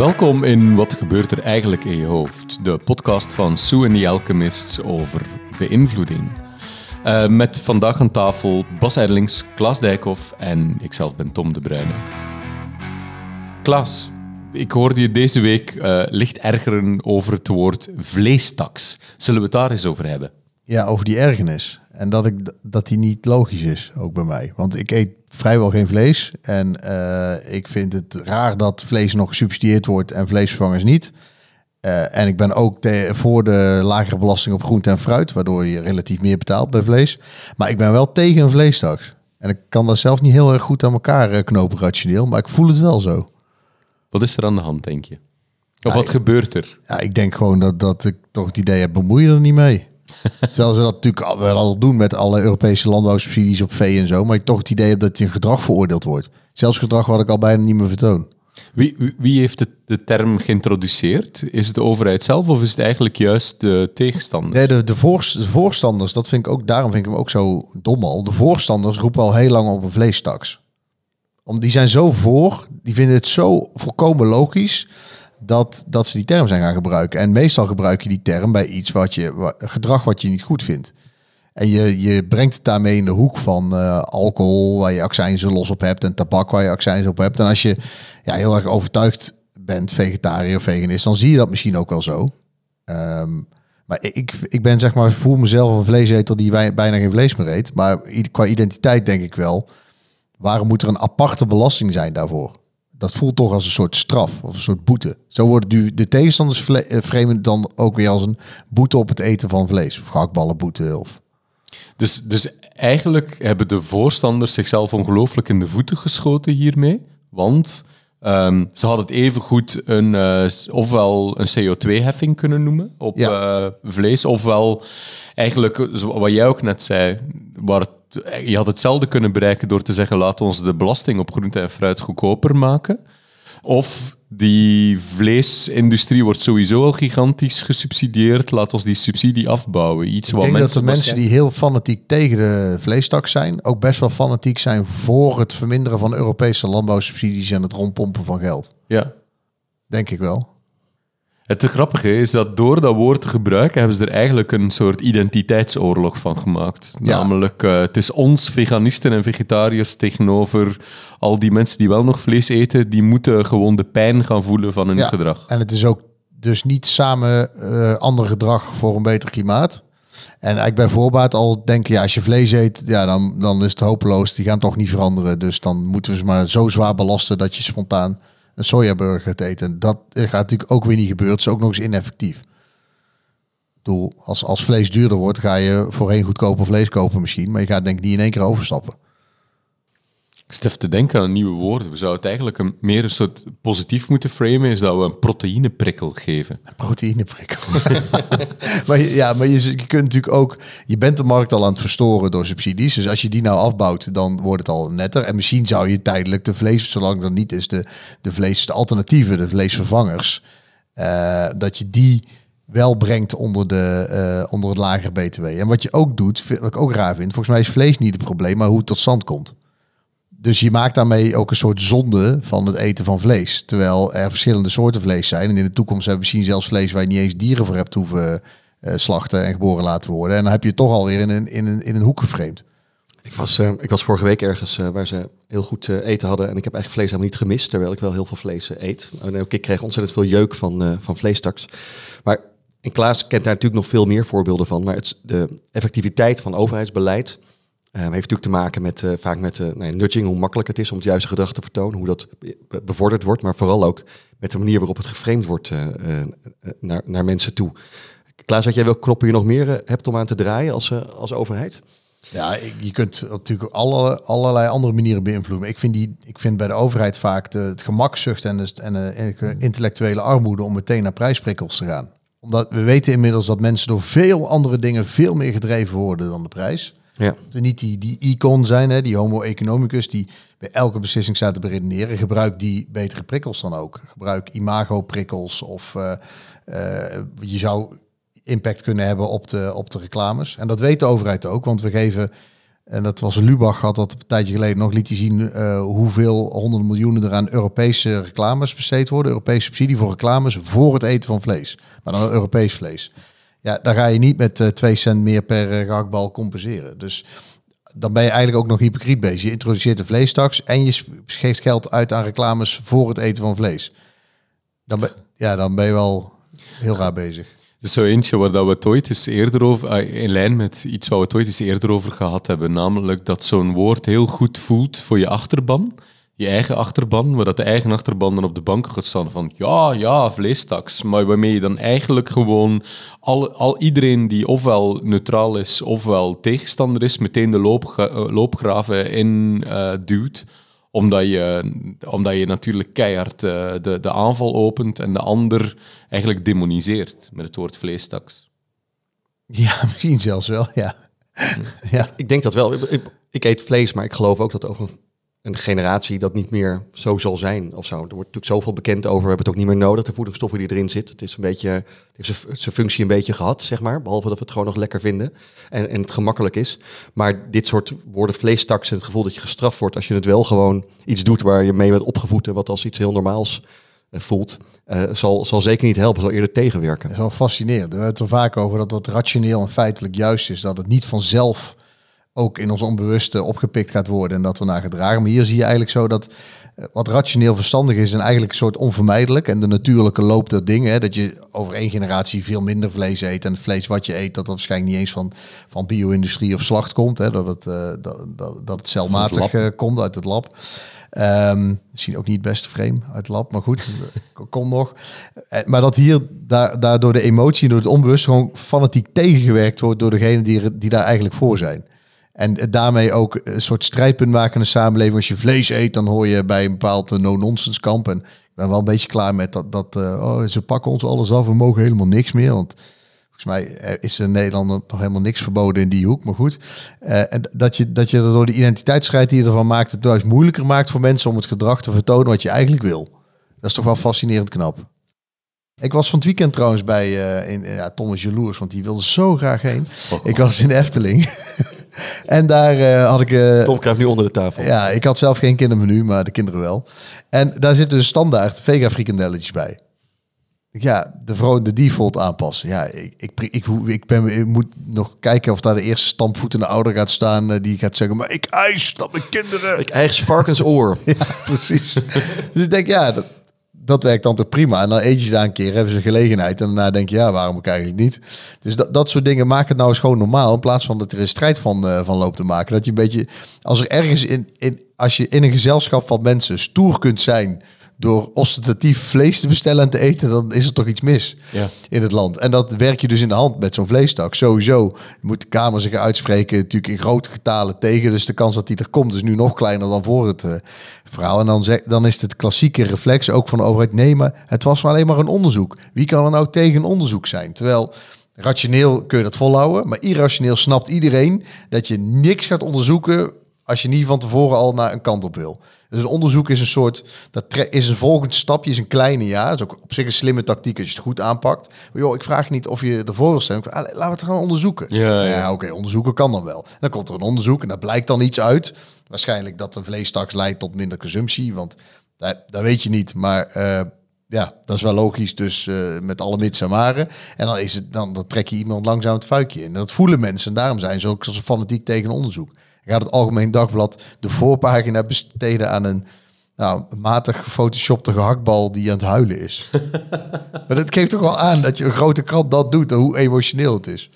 Welkom in Wat gebeurt er eigenlijk in je hoofd? De podcast van Sue en the Alchemists over beïnvloeding. Uh, met vandaag aan tafel Bas Erlings, Klaas Dijkhoff en ikzelf ben Tom de Bruyne. Klaas, ik hoorde je deze week uh, licht ergeren over het woord vleestaks. Zullen we het daar eens over hebben? Ja, over die ergernis. En dat, ik, dat die niet logisch is, ook bij mij. Want ik eet vrijwel geen vlees. En uh, ik vind het raar dat vlees nog gesubsidieerd wordt en vleesvervangers niet. Uh, en ik ben ook voor de lagere belasting op groente en fruit, waardoor je relatief meer betaalt bij vlees. Maar ik ben wel tegen een vleestaks. En ik kan dat zelf niet heel erg goed aan elkaar knopen rationeel, maar ik voel het wel zo. Wat is er aan de hand, denk je? Of wat gebeurt er? Ja, ik denk gewoon dat, dat ik toch het idee heb, bemoei je er niet mee. Terwijl ze dat natuurlijk wel al doen met alle Europese landbouwsubsidies op vee en zo. Maar ik toch het idee heb dat je gedrag veroordeeld wordt. Zelfs gedrag wat ik al bijna niet meer vertoon. Wie, wie heeft de, de term geïntroduceerd? Is het de overheid zelf of is het eigenlijk juist de tegenstanders? Nee, de, de, voorstanders, dat vind ik ook, daarom vind ik hem ook zo dom al. De voorstanders roepen al heel lang op een vleestaks. Om, die zijn zo voor, die vinden het zo volkomen logisch dat, dat ze die term zijn gaan gebruiken. En meestal gebruik je die term bij iets wat je, gedrag wat je niet goed vindt. En je, je brengt het daarmee in de hoek van uh, alcohol, waar je accijnzen los op hebt, en tabak, waar je accijnzen op hebt. En als je ja, heel erg overtuigd bent, vegetariër of veganist, dan zie je dat misschien ook wel zo. Um, maar ik, ik ben zeg maar, voel mezelf een vleeseter die bijna geen vlees meer eet. Maar qua identiteit denk ik wel, waarom moet er een aparte belasting zijn daarvoor? Dat voelt toch als een soort straf of een soort boete. Zo worden de tegenstanders eh, framen dan ook weer als een boete op het eten van vlees. Of gehaktballenboete. Of... Dus, dus eigenlijk hebben de voorstanders zichzelf ongelooflijk in de voeten geschoten hiermee. Want um, ze hadden het even goed een, uh, ofwel een CO2-heffing kunnen noemen op ja. uh, vlees, ofwel eigenlijk, wat jij ook net zei, waar het je had hetzelfde kunnen bereiken door te zeggen: laat ons de belasting op groente en fruit goedkoper maken. Of die vleesindustrie wordt sowieso al gigantisch gesubsidieerd. Laat ons die subsidie afbouwen. Iets Ik wat denk mensen dat de mensen die heel fanatiek tegen de vleestak zijn, ook best wel fanatiek zijn voor het verminderen van Europese landbouwsubsidies en het rondpompen van geld. Ja. Denk ik wel. Het grappige is dat door dat woord te gebruiken hebben ze er eigenlijk een soort identiteitsoorlog van gemaakt. Namelijk, uh, het is ons veganisten en vegetariërs tegenover al die mensen die wel nog vlees eten, die moeten gewoon de pijn gaan voelen van hun ja, gedrag. En het is ook dus niet samen uh, ander gedrag voor een beter klimaat. En eigenlijk bij voorbaat al denken, ja, als je vlees eet, ja, dan, dan is het hopeloos. Die gaan toch niet veranderen. Dus dan moeten we ze maar zo zwaar belasten dat je spontaan een sojaburger te eten. Dat gaat natuurlijk ook weer niet gebeuren. Het is ook nog eens ineffectief. Doel, als, als vlees duurder wordt, ga je voorheen goedkoper vlees kopen misschien. Maar je gaat denk ik niet in één keer overstappen. Even te denken aan nieuwe woorden. We zouden het eigenlijk een, meer een soort positief moeten framen, is dat we een proteïneprikkel geven. Een proteïneprikkel. maar ja, maar je, je, kunt natuurlijk ook, je bent de markt al aan het verstoren door subsidies. Dus als je die nou afbouwt, dan wordt het al netter. En misschien zou je tijdelijk de vlees, zolang er niet is, de, de vlees, de alternatieven, de vleesvervangers, uh, dat je die wel brengt onder, de, uh, onder het lagere BTW. En wat je ook doet, wat ik ook raar vind, volgens mij is vlees niet het probleem, maar hoe het tot stand komt dus je maakt daarmee ook een soort zonde van het eten van vlees. Terwijl er verschillende soorten vlees zijn. En in de toekomst hebben we misschien zelfs vlees waar je niet eens dieren voor hebt hoeven uh, slachten en geboren laten worden. En dan heb je toch alweer in een, in een, in een hoek geframed. Ik was, uh, ik was vorige week ergens uh, waar ze heel goed eten hadden. En ik heb eigenlijk vlees helemaal niet gemist, terwijl ik wel heel veel vlees eet. En ook ik kreeg ontzettend veel jeuk van, van vleestaks. Maar en Klaas kent daar natuurlijk nog veel meer voorbeelden van. Maar het, de effectiviteit van overheidsbeleid Uh, heeft natuurlijk te maken met uh, vaak met uh, nudging, hoe makkelijk het is om het juiste gedrag te vertonen, hoe dat bevorderd wordt, maar vooral ook met de manier waarop het geframed wordt naar, naar mensen toe. Klaas, wat jij welke knoppen je nog meer hebt om aan te draaien als, als overheid? Ja, je kunt natuurlijk alle, allerlei andere manieren beïnvloeden. Ik vind, die, ik vind bij de overheid vaak de, het gemakzucht en de, en intellectuele armoede om meteen naar prijsprikkels te gaan. Omdat we weten inmiddels dat mensen door veel andere dingen veel meer gedreven worden dan de prijs. Ja. Niet die, die icon zijn, hè, die homo economicus, die bij elke beslissing staat te beredeneren. Gebruik die betere prikkels dan ook. Gebruik imago-prikkels of uh, uh, je zou impact kunnen hebben op de, op de reclames. En dat weet de overheid ook, want we geven En dat was Lubach had dat een tijdje geleden nog liet hij zien eh, hoeveel honderden miljoenen er aan Europese reclames besteed worden. Europese subsidie voor reclames voor het eten van vlees. Maar dan Europees vlees. Ja, daar ga je niet met uh, 2 cent meer per uh, gehaktbal compenseren. Dus dan ben je eigenlijk ook nog hypocriet bezig. Je introduceert de vleestaks en je geeft geld uit aan reclames voor het eten van vlees. Dan ben, ja, dan ben je wel heel raar bezig. Dus zo eentje waar dat we het ooit eens eerder over, uh, in lijn met iets wat we het ooit eens eerder over gehad hebben, namelijk dat zo'n woord heel goed voelt voor je achterban, je eigen achterban, waar dat de eigen achterban dan op de bank gaat staan van ja, ja, vleestaks, maar waarmee je dan eigenlijk gewoon al, al iedereen die ofwel neutraal is ofwel tegenstander is, meteen de loop, loopgraven in uh, duwt omdat je, omdat je natuurlijk keihard uh, de, de aanval opent en de ander eigenlijk demoniseert met het woord vleestaks. Ja, misschien zelfs wel, ja. ja. Ik denk dat wel. Ik, ik, eet vlees, maar ik geloof ook dat over een generatie dat niet meer zo zal zijn of zo. Er wordt natuurlijk zoveel bekend over. We hebben het ook niet meer nodig, de voedingsstoffen die erin zitten. Het is een beetje, heeft zijn functie een beetje gehad, zeg maar. Behalve dat we het gewoon nog lekker vinden en, en het gemakkelijk is. Maar dit soort woorden vleestaks en het gevoel dat je gestraft wordt als je het wel gewoon iets doet waar je mee bent opgevoed en wat als iets heel normaals uh, voelt, uh, zal, zal zeker niet helpen, zal eerder tegenwerken. Dat is wel fascinerend. We hebben het er vaak over dat het rationeel en feitelijk juist is. Dat het niet vanzelf ook in ons onbewuste opgepikt gaat worden en dat we naar gedragen. Maar hier zie je eigenlijk zo dat uh, wat rationeel verstandig is en eigenlijk een soort onvermijdelijk en de natuurlijke loop der dingen. Dat je over één generatie veel minder vlees eet en het vlees wat je eet, dat dat waarschijnlijk niet eens van, van bio-industrie of slacht komt. Hè, dat, het, uh, dat, dat, dat het celmatig uh, komt uit het lab. Um, misschien ook niet het beste frame uit het lab, maar goed, kom nog. Maar dat hier daar, daardoor de emotie, door het onbewust, gewoon fanatiek tegengewerkt wordt door degene die, die daar eigenlijk voor zijn. En daarmee ook een soort strijdpunt maken in de samenleving. Als je vlees eet, dan hoor je bij een bepaald no-nonsense kamp. En ik ben wel een beetje klaar met dat, dat uh, oh, ze pakken ons alles af, we mogen helemaal niks meer. Want volgens mij is er in Nederland nog helemaal niks verboden in die hoek. Maar goed, uh, en dat je, dat je door de identiteitsstrijd die je ervan maakt, het juist moeilijker maakt voor mensen om het gedrag te vertonen wat je eigenlijk wil. Dat is toch wel fascinerend knap. Ik was van het weekend trouwens bij uh, in, ja, Thomas Jaloers, want die wilde zo graag heen. Oh. Ik was in Efteling. en daar uh, had ik... Uh, Tom kruipt nu onder de tafel. Ja, ik had zelf geen kindermenu, maar de kinderen wel. En daar zitten dus standaard vega frikandelletjes bij. Ja, de vrouw de default aanpassen. Ja, ik, ik, ik, ik, ben, ik moet nog kijken of daar de eerste stampvoetende ouder gaat staan die gaat zeggen, maar ik eis dat mijn kinderen... Ik eis varkensoor. ja, precies. dus ik denk, ja, dat, dat werkt dan toch prima. En dan eet je daar een keer, hebben ze gelegenheid. En daarna denk je, ja, waarom ik eigenlijk niet? Dus dat, dat soort dingen maken het nou eens gewoon normaal. In plaats van dat er een strijd van, uh, van loopt te maken. Dat je een beetje, als er ergens in, in, als je in een gezelschap van mensen stoer kunt zijn door ostentatief vlees te bestellen en te eten, dan is er toch iets mis ja. in het land. En dat werk je dus in de hand met zo'n vleestak. Sowieso moet de Kamer zich uitspreken, natuurlijk in grote getalen tegen. Dus de kans dat die er komt is nu nog kleiner dan voor het uh, verhaal. En dan, zeg, dan is het klassieke reflex ook van de overheid, nee, maar het was maar alleen maar een onderzoek. Wie kan er nou tegen een onderzoek zijn? Terwijl rationeel kun je dat volhouden, maar irrationeel snapt iedereen dat je niks gaat onderzoeken als je niet van tevoren al naar een kant op wil. Dus een onderzoek is een soort, dat is een volgend stapje, is een kleine ja. Dat is ook op zich een slimme tactiek als je het goed aanpakt. Maar joh, ik vraag niet of je ervoor wil stemmen. Laten we het gaan onderzoeken. Ja, ja. ja oké, okay, onderzoeken kan dan wel. Dan komt er een onderzoek en daar blijkt dan iets uit. Waarschijnlijk dat een vleestaks leidt tot minder consumptie, want dat, dat weet je niet. Maar uh, ja, dat is wel logisch. Dus uh, met alle mits en maren. En dan, is het, dan, dan trek je iemand langzaam het vuikje in. Dat voelen mensen. En daarom zijn ze ook zo fanatiek tegen onderzoek gaat het Algemeen Dagblad de voorpagina besteden aan een nou, matig gefotoshopte gehaktbal die aan het huilen is. maar dat geeft toch wel aan dat je een grote krant dat doet en hoe emotioneel het is.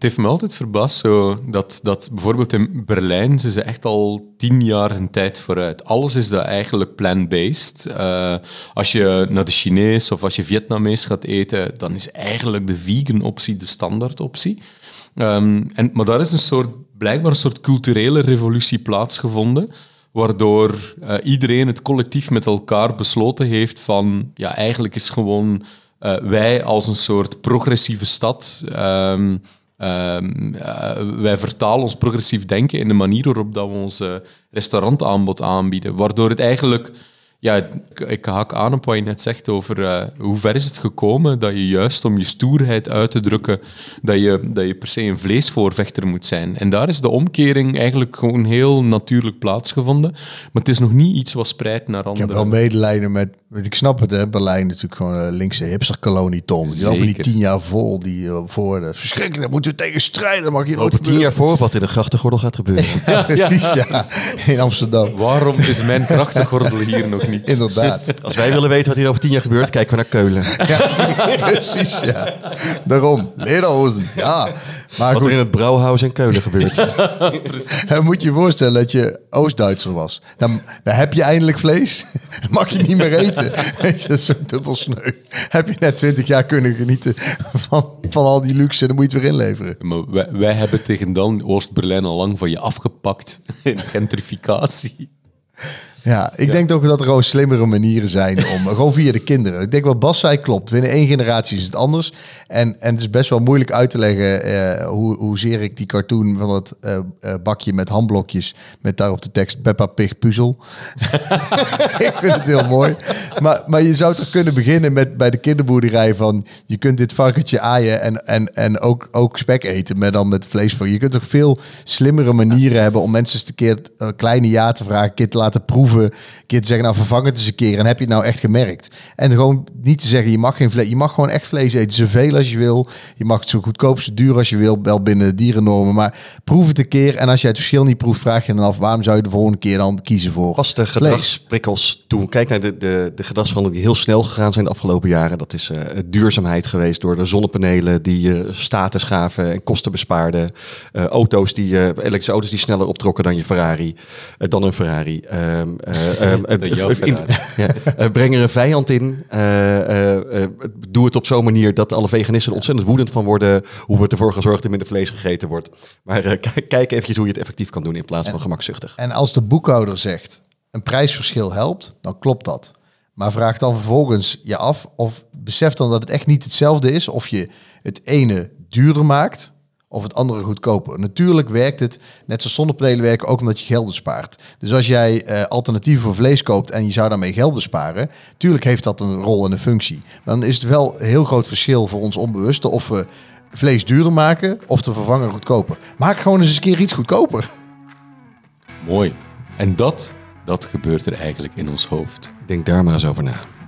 Het heeft me altijd verbaasd zo dat, dat bijvoorbeeld in Berlijn ze ze echt al tien jaar een tijd vooruit. Alles is daar eigenlijk plant-based. Uh, als je naar de Chinees of als je Vietnamees gaat eten, dan is eigenlijk de vegan optie de standaard optie. Um, en, maar daar is een soort blijkbaar een soort culturele revolutie plaatsgevonden, waardoor uh, iedereen het collectief met elkaar besloten heeft van, ja, eigenlijk is gewoon uh, wij als een soort progressieve stad, um, um, uh, wij vertalen ons progressief denken in de manier waarop dat we ons restaurantaanbod aanbieden, waardoor het eigenlijk Ja, ik, ik haak aan op wat je net zegt over eh, hoe ver is het gekomen dat je juist om je stoerheid uit te drukken, dat je, dat je per se een vleesvoorvechter moet zijn. En daar is de omkering eigenlijk gewoon heel natuurlijk plaatsgevonden. Maar het is nog niet iets wat spreidt naar Ik andere... heb wel medelijden met, met- ik snap het hè, Berlijn natuurlijk gewoon een linkse hipsterkolonie, Tom. Die lopen die tien jaar vol, die uh, voor de verschrikkelijk, daar moeten we tegen strijden, mag je nooit tien jaar voor wat in de grachtengordel gaat gebeuren. Ja, precies, ja. In Amsterdam. Waarom is mijn grachtengordel hier nog niet? Inderdaad. Als wij willen weten wat hier over tien jaar gebeurt, kijken we naar Keulen. Ja, precies, ja. Daarom, lederhozen, ja. Maar Wat goed, er in het Brouwhaus in Keulen gebeurt. dan moet je je voorstellen dat je Oost-Duitser was. Dan, dan heb je eindelijk vlees, dan mag je niet meer eten. Weet je, dat is zo dubbel sneu. Heb je net twintig jaar kunnen genieten van, van al die luxe, dan moet je het weer inleveren. Maar wij, wij hebben tegen dan Oost-Berlijn al lang van je afgepakt in gentrificatie. Ja, ik denk ook dat er gewoon slimmere manieren zijn om gewoon via de kinderen. Ik denk wat Bas zei klopt. Binnen één generatie is het anders. En, en het is best wel moeilijk uit te leggen eh, hoe, hoezeer ik die cartoon van het eh, eh, bakje met handblokjes met daarop de tekst Peppa Pig puzzel. ik vind het heel mooi. Maar, maar je zou toch kunnen beginnen met bij de kinderboerderij van je kunt dit varkentje aaien en, en, en ook, ook spek eten, maar dan met vlees van. Je kunt toch veel slimmere manieren hebben om mensen eens een keer eh, kleine ja te vragen, een keer te laten proeven, een keer te zeggen, nou vervang het eens een keer en heb je het nou echt gemerkt? En gewoon niet te zeggen, je mag geen vlees, je mag gewoon echt vlees eten, zoveel als je wil. Je mag het zo goedkoop, zo duur als je wil, wel binnen de dierennormen, maar proef het een keer en als je het verschil niet proeft, vraag je dan af, waarom zou je de volgende keer dan kiezen voor Was de gedragsprikkels toen? Kijk naar de, de, de gedragsveranderingen die heel snel gegaan zijn de afgelopen jaren. Dat is eh, duurzaamheid geweest door de zonnepanelen die eh, status gaven en kosten bespaarden. Eh, auto's die, eh, elektrische auto's die sneller optrokken dan je Ferrari, dan een Ferrari. Ehm, eh, ja, eh, breng er een vijand in. Eh, eh, eh, doe het op zo'n manier dat alle veganisten er ontzettend woedend van worden. Hoe we ervoor gezorgd dat er minder vlees gegeten wordt. Maar eh, kijk, kijk eventjes hoe je het effectief kan doen in plaats van gemakzuchtig. En als de boekhouder zegt een prijsverschil helpt, dan klopt dat. Maar vraag dan vervolgens je af of besef dan dat het echt niet hetzelfde is of je het ene duurder maakt of het andere goedkoper. Natuurlijk werkt het, net zoals zonnepanelen werken, ook omdat je geld bespaart. Dus als jij eh, alternatieven voor vlees koopt en je zou daarmee geld besparen, tuurlijk heeft dat een rol en een functie. Dan is het wel een heel groot verschil voor ons onbewuste of we vlees duurder maken of de vervanger goedkoper. Maak gewoon eens een keer iets goedkoper. Mooi. En dat, dat gebeurt er eigenlijk in ons hoofd. Denk daar maar eens over na.